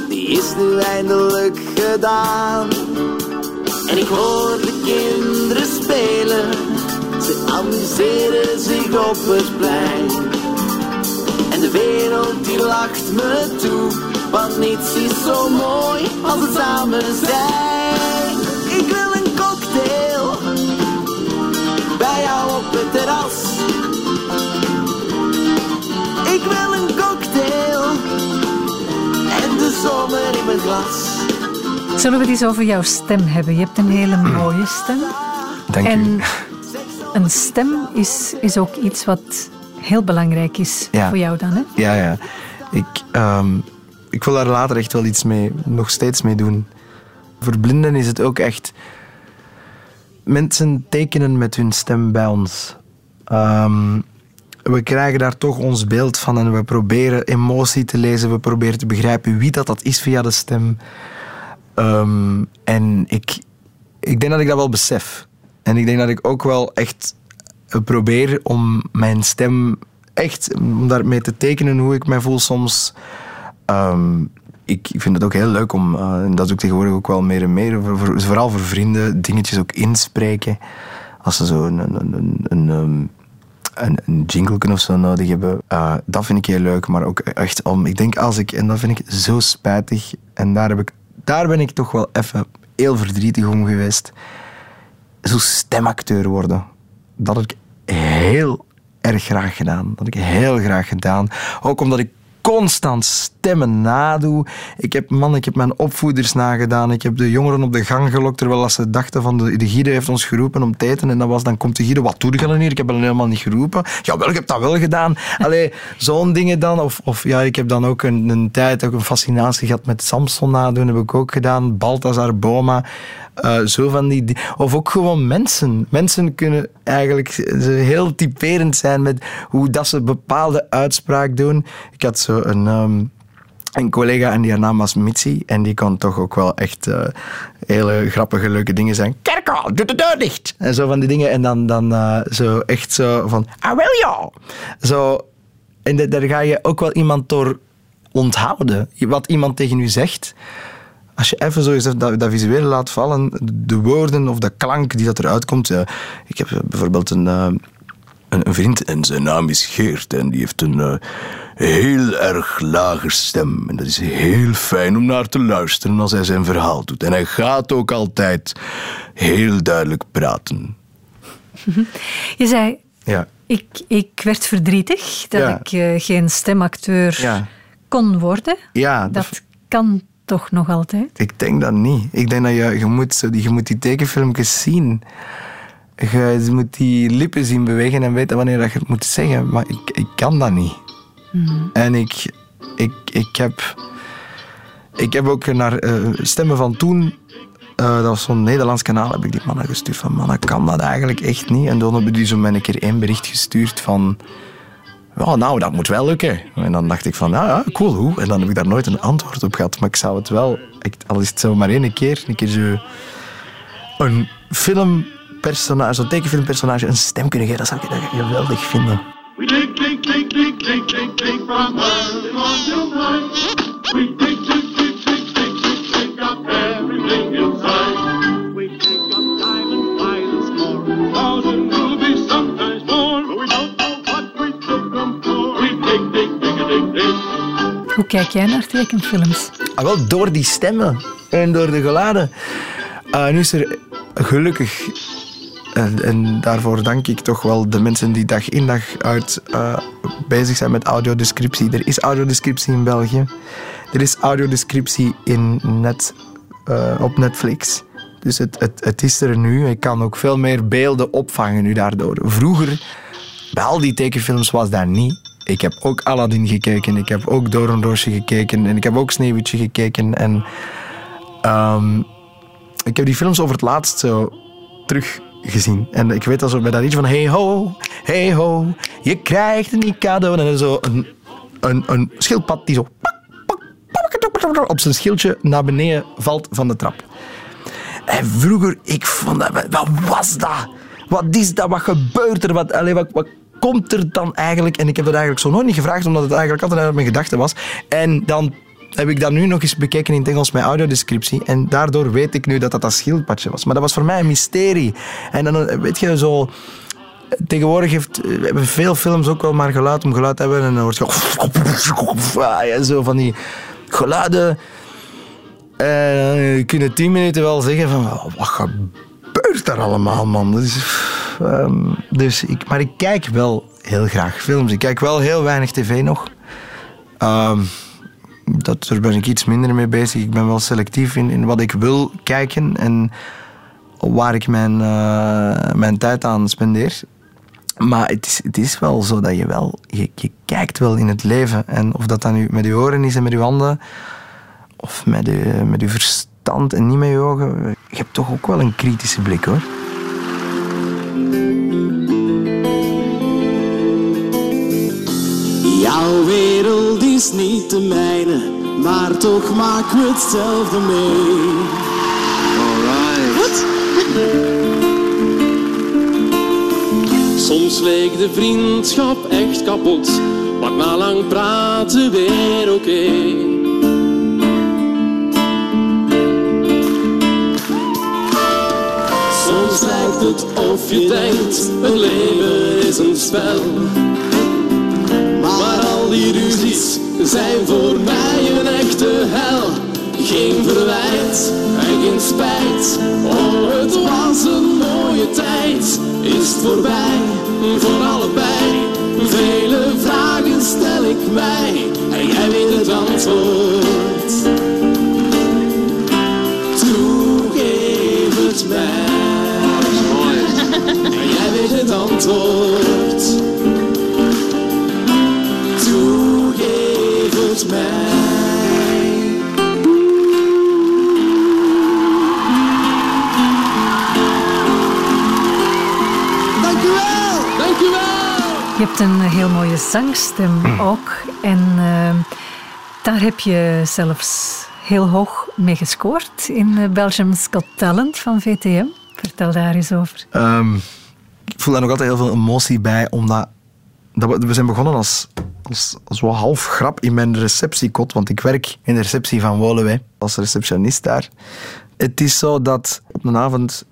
Speaker 8: die is nu eindelijk gedaan. En ik hoor de kinderen spelen, ze amuseren zich op het plein. En de wereld die lacht me toe, want niets is zo mooi als het samen zijn. Glas.
Speaker 3: Zullen we het eens over jouw stem hebben? Je hebt een hele mooie stem.
Speaker 2: Dank
Speaker 3: en
Speaker 2: u.
Speaker 3: een stem is, is ook iets wat heel belangrijk is
Speaker 2: Ja.
Speaker 3: voor jou dan, hè?
Speaker 2: Ja, ja. Ik, ehm, ik wil daar later echt wel iets mee, nog steeds mee doen. Voor blinden is het ook echt... Mensen tekenen met hun stem bij ons. Ehm, we krijgen daar toch ons beeld van en we proberen emotie te lezen. We proberen te begrijpen wie dat, dat is via de stem. Ehm, en ik, ik denk dat ik dat wel besef. En ik denk dat ik ook wel echt eh, probeer om mijn stem echt, om daarmee te tekenen hoe ik mij voel soms. Ehm, ik, vind het ook heel leuk om, eh, en dat doe ik tegenwoordig ook wel meer en meer, voor- voor- vooral voor vrienden, dingetjes ook inspreken. Als ze zo een, een, een, een, een jingle of zo nodig hebben. Eh, dat vind ik heel leuk, maar ook echt om, ik denk als ik, en dat vind ik zo spijtig, en daar, heb ik, daar ben ik toch wel even heel verdrietig om geweest. Zo stemacteur worden. Dat had ik heel erg graag gedaan. Dat had ik heel graag gedaan. Ook omdat ik constant stemmen nadoe. Ik heb, man, ik heb mijn opvoeders nagedaan. Ik heb de jongeren op de gang gelokt terwijl ze dachten van de, de heeft ons geroepen om te eten. En dat was, dan komt de Guido, wat doe je dan hier? Ik heb hem helemaal niet geroepen. Jawel, ik heb dat wel gedaan. Allee, zo'n dingen dan. Of, of ja, ik heb dan ook een, een tijd ook een fascinatie gehad met Samson nadoen. Heb ik ook gedaan. Balthazar Boma. Eh, zo van die, di- of ook gewoon mensen. Mensen kunnen eigenlijk heel typerend zijn met hoe dat ze bepaalde uitspraak doen. Ik had zo een, ehm, een collega en die haar naam was Mitzi. En die kon toch ook wel echt eh, hele grappige, leuke dingen zijn. Kerkel, doe de deur dicht! En zo van die dingen. En dan, dan eh, zo echt zo van, ah wel ja! Zo, en da- daar ga je ook wel iemand door onthouden. Wat iemand tegen u zegt. Als je even zo dat, dat visuele laat vallen, de woorden of de klank die dat eruit komt. ja. ik heb eh, bijvoorbeeld een, eh, een, een vriend en zijn naam is Geert en die heeft een eh, heel erg lage stem. En dat is heel fijn om naar te luisteren als hij zijn verhaal doet. En hij gaat ook altijd heel duidelijk praten. [LAUGHS]
Speaker 3: Je zei,
Speaker 2: Ja,
Speaker 3: ik, ik werd verdrietig dat
Speaker 2: Ja.
Speaker 3: ik eh, geen stemacteur
Speaker 2: ja.
Speaker 3: kon worden.
Speaker 2: ja
Speaker 3: Dat kan toch nog altijd?
Speaker 2: Ik denk dat niet. Ik denk dat je, je, moet, je moet die tekenfilmpjes zien. Je, moet die lippen zien bewegen en weten wanneer dat je het moet zeggen. Maar ik, ik kan dat niet. En ik, ik, ik, heb, ik heb ook naar eh, Stemmen van Toen... eh, dat was zo'n Nederlands kanaal, heb ik die mannen gestuurd van mannen, kan dat eigenlijk echt niet? En dan hebben die zo een keer één bericht gestuurd van... Ja, nou, dat moet wel lukken. En dan dacht ik van, ja, ja, cool, hoe? En dan heb ik daar nooit een antwoord op gehad. Maar ik zou het wel, al is het zo maar één keer, een keer zo een filmpersonage, zo'n tekenfilmpersonage, een stem kunnen geven, dat zou ik dat geweldig vinden.
Speaker 5: We dig, dig, dig, dig, dig, dig, dig from early morn till night. We dig, dig, dig, dig, dig, dig, dig up everything inside. We dig up diamond files more, thousand rubies, sometimes more. But we don't know what we took them for. We dig, dig, dig, dig, dig.
Speaker 3: Hoe kijk jij naar tekenfilms?
Speaker 2: Ah, wel door die stemmen en door de geluiden. Ah, nu is er gelukkig, en, en daarvoor dank ik toch wel de mensen die dag in dag uit eh, bezig zijn met audiodescriptie. Er is audiodescriptie in België. Er is audiodescriptie in net, eh, op Netflix. Dus het, het, het is er nu. Ik kan ook veel meer beelden opvangen nu daardoor. Vroeger, bij al die tekenfilms was dat niet. Ik heb ook Aladdin gekeken, ik heb ook Doornroosje gekeken en ik heb ook Sneeuwwitje gekeken. En ehm, ik heb die films over het laatst zo terug gezien. En ik weet al zo bij dat liedje van hey ho, hey ho, je krijgt een cadeau. En zo een, een, een schildpad die zo op zijn schildje naar beneden valt van de trap. En vroeger, ik vond dat... Wat was dat? Wat is dat? Wat gebeurt er? Wat, allee, wat, wat komt er dan eigenlijk? En ik heb dat eigenlijk zo nooit niet gevraagd, omdat het eigenlijk altijd uit mijn gedachten was. En dan heb ik dat nu nog eens bekeken in het Engels met audiodescriptie. En daardoor weet ik nu dat dat dat schildpadje was. Maar dat was voor mij een mysterie. En dan, eh, weet je, zo... Tegenwoordig heeft, we hebben veel films ook wel maar geluid om geluid te hebben. En dan hoort je... [LAUGHS] Ja, zo van die geluiden... En je kunt tien minuten wel zeggen van... Wat gebeurt er allemaal, man? Ehm, dus ik, maar ik kijk wel heel graag films. Ik kijk wel heel weinig tv nog. Ehm, dat, daar ben ik iets minder mee bezig. Ik ben wel selectief in, in wat ik wil kijken en waar ik mijn, eh, mijn tijd aan spendeer. Maar het is, het is wel zo dat je wel... Je, kijkt wel in het leven. En of dat dan nu met je oren is en met je handen... Of met je, met je verstand en niet met je ogen. Je hebt toch ook wel een kritische blik, hoor.
Speaker 8: Jouw wereld is niet de mijne, maar toch maken we hetzelfde mee. Alright. Soms leek de vriendschap echt kapot, maar na lang praten weer oké. Soms lijkt het of je denkt, het leven is een spel. Ruzies zijn voor mij een echte hel. Geen verwijt en geen spijt. Oh, het was een mooie tijd. Is het voorbij voor allebei? Vele vragen stel ik mij en jij weet het antwoord. Toegeef het mij. En jij weet het antwoord. Het mij. Dank u wel. Dank u wel.
Speaker 3: Je hebt een heel mooie zangstem ook. En eh, daar heb je zelfs heel hoog mee gescoord in eh, Belgium's Got Talent van VTM. Vertel daar eens over.
Speaker 2: Ehm, ik voel daar nog altijd heel veel emotie bij, omdat dat we, we zijn begonnen als, als, als half grap in mijn receptiekot, want ik werk in de receptie van Woluwe als receptionist daar. Het is zo dat op een avond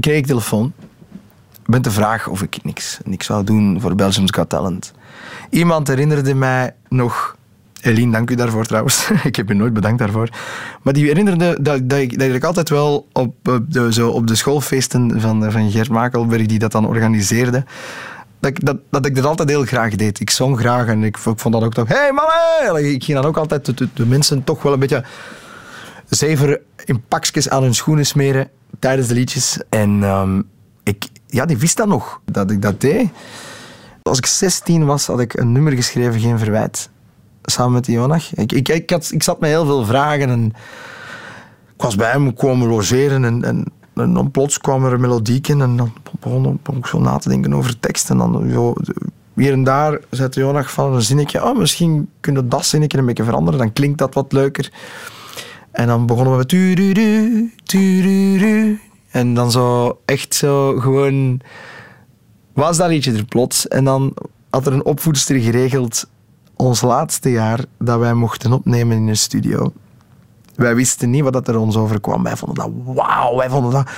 Speaker 2: kreeg ik telefoon met de vraag of ik niks, niks zou doen voor Belgium's Got Talent. Iemand herinnerde mij nog Eline, dank u daarvoor trouwens. [LAUGHS] ik heb je nooit bedankt daarvoor. Maar die herinnerde dat, dat, ik, dat ik altijd wel op, op de, zo op de schoolfeesten van, van Gert Makelberg, die dat dan organiseerde, dat ik dat, ik altijd heel graag deed. Ik zong graag en ik, vond dat ook toch... hey, mannen! Ik ging dan ook altijd de, mensen toch wel een beetje zever in pakjes aan hun schoenen smeren tijdens de liedjes. En ehm, ik, ja, die wist dat nog, dat ik dat deed. Als ik 16 was, had ik een nummer geschreven, Geen Verwijt samen met Jonach. Ik, ik, ik, ik zat met heel veel vragen en ik was bij hem komen logeren en, en, en dan plots kwam er een melodieken en dan begon, ik zo na te denken over tekst en dan hier en daar zette Jonach van een zinnetje, oh, misschien kunnen dat zinnetje een beetje veranderen, dan klinkt dat wat leuker. En dan begonnen we met. En dan zo echt zo gewoon was dat liedje er plots. En dan had er een opvoedster geregeld ons laatste jaar dat wij mochten opnemen in een studio. Wij wisten niet wat dat er ons overkwam. Wij vonden dat wauw, wij vonden dat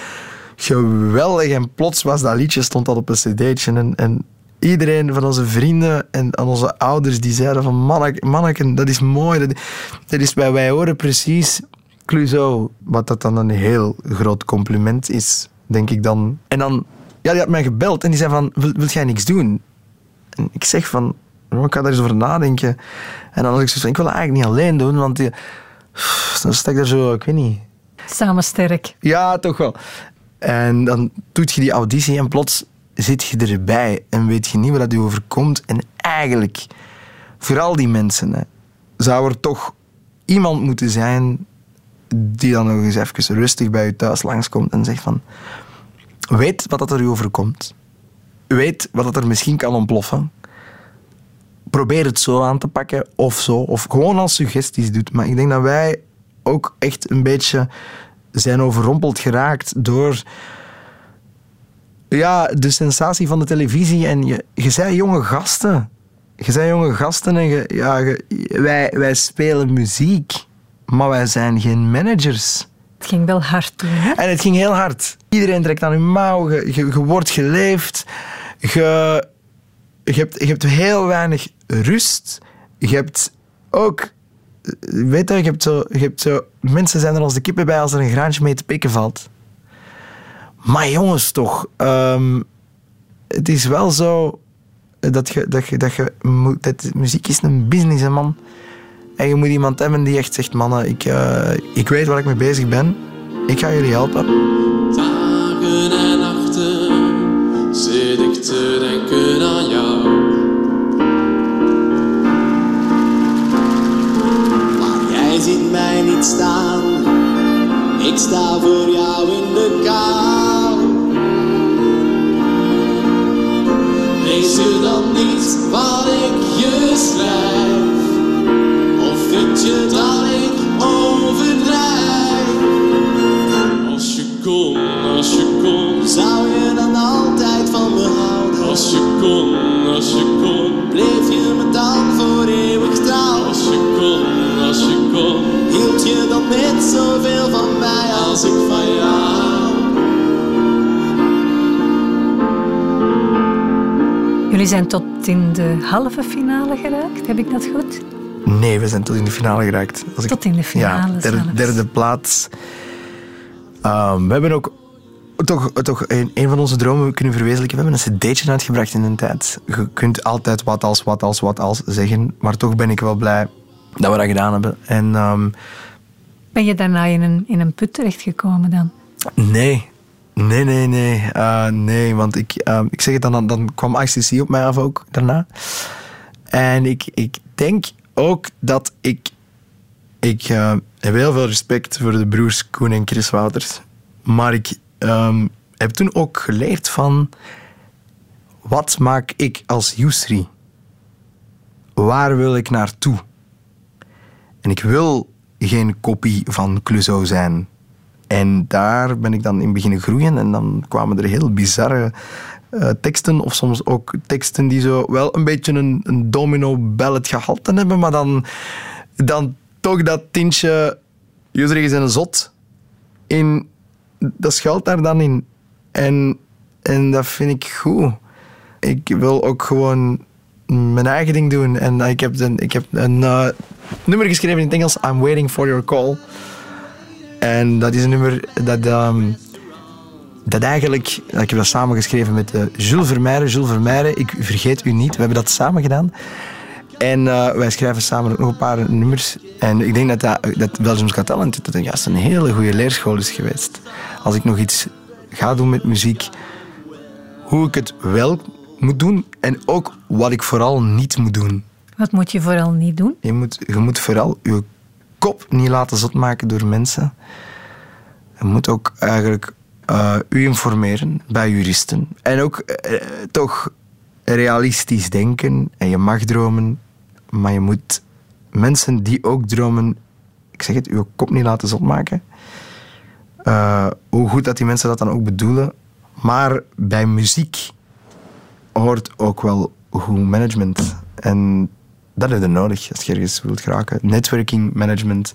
Speaker 2: geweldig. En plots was dat liedje, stond dat op een cd'tje. En, en iedereen van onze vrienden en aan onze ouders die zeiden van manneke, manneke dat is mooi. Dat, dat is bij wij horen precies Clouseau. Wat dat dan een heel groot compliment is, denk ik dan. En dan, ja, die had mij gebeld en die zei van, wil, wil jij niks doen? En ik zeg van, ik ga daar eens over nadenken. En dan had ik zoiets van, ik wil eigenlijk niet alleen doen, want die, dan sta ik daar zo, ik weet niet.
Speaker 3: Samen sterk.
Speaker 2: Ja, toch wel. En dan doet je die auditie en plots zit je erbij en weet je niet wat dat je overkomt. En eigenlijk, voor al die mensen, hè, zou er toch iemand moeten zijn die dan nog eens even rustig bij je thuis langskomt en zegt van weet wat dat er u overkomt. Weet wat dat er misschien kan ontploffen. Probeer het zo aan te pakken of zo. Of gewoon als suggesties doet. Maar ik denk dat wij ook echt een beetje zijn overrompeld geraakt door ja, de sensatie van de televisie. En je, je zei jonge gasten. Je zei jonge gasten en je, ja, je- wij, wij spelen muziek. Maar wij zijn geen managers.
Speaker 3: Het ging wel hard toen, hè?
Speaker 2: En het ging heel hard. Iedereen trekt aan je mouw. Je, je, je wordt geleefd. Je, je, hebt, je hebt heel weinig rust. Je hebt ook... Weet je, je hebt zo... Je hebt zo mensen zijn er als de kippen bij als er een graantje mee te pikken valt. Maar jongens, toch. ehm, het is wel zo dat je... Dat je, dat je dat, muziek is een business, man. En je moet iemand hebben die echt zegt... Mannen, ik, eh, ik weet waar ik mee bezig ben. Ik ga jullie helpen.
Speaker 8: Sta voor jou in de
Speaker 3: zijn tot in de halve finale geraakt, heb ik dat goed?
Speaker 2: Nee, we zijn tot in de finale geraakt. Als
Speaker 3: Tot in de finale
Speaker 2: Ja, derde, derde plaats. Ehm, we hebben ook toch, toch een, een van onze dromen kunnen verwezenlijken. We hebben een cd'tje uitgebracht in een tijd. Je kunt altijd wat als, wat als, wat als zeggen. Maar toch ben ik wel blij dat we dat gedaan hebben. En ehm,
Speaker 3: Ben je daarna in een, in een put terechtgekomen dan?
Speaker 2: nee, nee, nee, nee. Eh, nee, want ik, ehm, ik zeg het dan, dan kwam ICC op mij af ook daarna. En ik, ik denk ook dat ik Ik eh, heb heel veel respect voor de broers Koen en Chris Wouters. Maar ik ehm, heb toen ook geleerd van... Wat maak ik als Yusri? Waar wil ik naartoe? En ik wil geen kopie van Clouseau zijn. En daar ben ik dan in beginnen groeien. En dan kwamen er heel bizarre eh, teksten. Of soms ook teksten die zo wel een beetje een, een domino-ballet gehalte hebben. Maar dan, dan toch dat tintje... Jozef is een zot. In, dat schuilt daar dan in. En, en dat vind ik goed. Ik wil ook gewoon mijn eigen ding doen. En ik heb een, ik heb een eh, nummer geschreven in het Engels. I'm waiting for your call. En dat is een nummer dat, ehm, dat eigenlijk... Ik heb dat samen geschreven met eh, Jules Vermeijren. Jules Vermeijren, ik vergeet u niet. We hebben dat samen gedaan. En eh, wij schrijven samen ook nog een paar nummers. En ik denk dat, dat, dat Belgium's Got Talent dat juist een hele goede leerschool is geweest. Als ik nog iets ga doen met muziek, hoe ik het wel moet doen en ook wat ik vooral niet moet doen.
Speaker 3: Wat moet je vooral niet doen?
Speaker 2: Je moet, je moet vooral je kop niet laten zot maken door mensen. Je moet ook eigenlijk eh, u informeren bij juristen. En ook eh, toch realistisch denken. En je mag dromen, maar je moet mensen die ook dromen, ik zeg het, je kop niet laten zot maken. Eh, hoe goed dat die mensen dat dan ook bedoelen. Maar bij muziek hoort ook wel goed management. En dat heb je nodig als je ergens wilt geraken. Networking, management.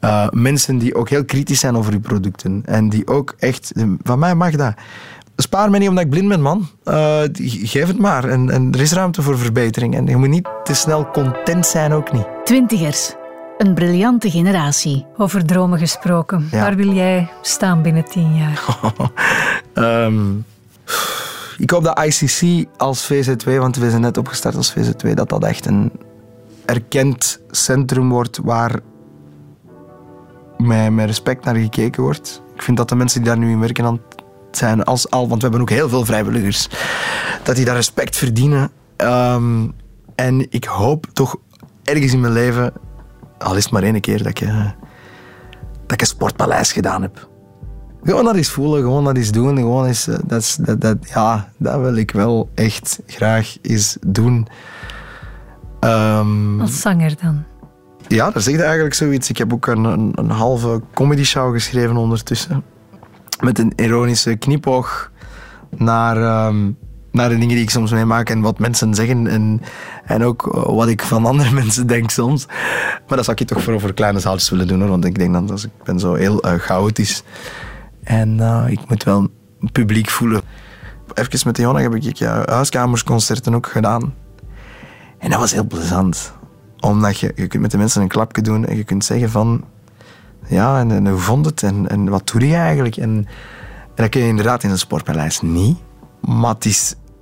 Speaker 2: Eh, mensen die ook heel kritisch zijn over je producten. En die ook echt... Van mij mag dat. Spaar me niet omdat ik blind ben, man. Eh, geef het maar. En, en er is ruimte voor verbetering. En je moet niet te snel content zijn, ook niet.
Speaker 1: Twintigers. Een briljante generatie.
Speaker 3: Over dromen gesproken.
Speaker 2: Ja.
Speaker 3: Waar wil jij staan binnen tien jaar? [LAUGHS]
Speaker 2: Ehm, ik hoop dat ICC als VZ2, want we zijn net opgestart als VZ2, dat dat echt een erkend centrum wordt waar met, met respect naar gekeken wordt. Ik vind dat de mensen die daar nu in werken aan het zijn, als al, want we hebben ook heel veel vrijwilligers, dat die daar respect verdienen. Ehm, en ik hoop toch ergens in mijn leven, al is het maar één keer, dat ik, eh, dat ik een sportpaleis gedaan heb Gewoon dat eens voelen, gewoon dat eens doen. Gewoon eens, eh, dat, is- dat, dat, ja, dat wil ik wel echt graag eens doen. Ehm,
Speaker 3: Als zanger dan.
Speaker 2: ja, dat zegt eigenlijk zoiets. Ik heb ook een, een, een halve comedy show geschreven ondertussen. Met een ironische knipoog naar, ehm, naar de dingen die ik soms meemaak en wat mensen zeggen. En, en ook eh, wat ik van andere [LAUGHS] mensen denk soms. Maar dat zou ik toch voor, voor kleine zaaltjes willen doen. Hoor, want ik denk dan, dat ik ben zo heel eh, chaotisch. En eh, ik moet wel publiek voelen. Even met Jonna heb ik ja, huiskamersconcerten ook gedaan. En dat was heel plezant. Omdat je, je kunt met de mensen een klapje doen en je kunt zeggen van... Ja, en, en hoe vond het? En, wat doe je eigenlijk? En, dat kun je inderdaad in een sportpaleis niet. Maar.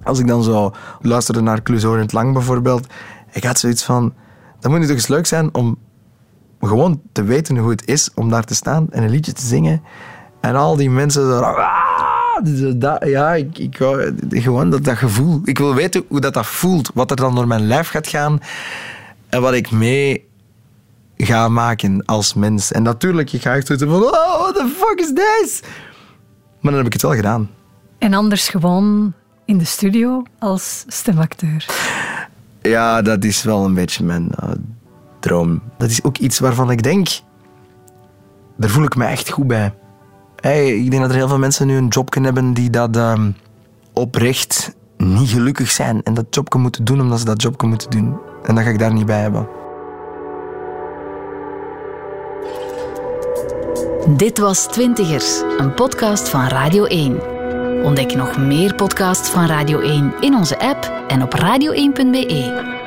Speaker 2: Als ik dan zo luisterde naar Clouseau in het Lang bijvoorbeeld... Ik had zoiets van... Dat moet nu toch eens leuk zijn om gewoon te weten hoe het is om daar te staan en een liedje te zingen. En al die mensen zo... "Ah!" Dat, ja, ik, ik gewoon dat, dat gevoel. Ik wil weten hoe dat, dat voelt. Wat er dan door mijn lijf gaat gaan. En wat ik mee ga maken als mens. En natuurlijk, je gaat echt van... Oh, what the fuck is this? Maar dan heb ik het wel gedaan.
Speaker 3: En anders gewoon in de studio als stemacteur.
Speaker 2: Ja, dat is wel een beetje mijn eh, droom. Dat is ook iets waarvan ik denk... Daar voel ik me echt goed bij. Hey, ik denk dat er heel veel mensen nu een job kunnen hebben die dat ehm, oprecht niet gelukkig zijn. En dat job moeten doen omdat ze dat job moeten doen. En dat ga ik daar niet bij hebben.
Speaker 1: Dit was Twintigers, een podcast van Radio 1. Ontdek nog meer podcasts van Radio 1 in onze app en op radio1.be.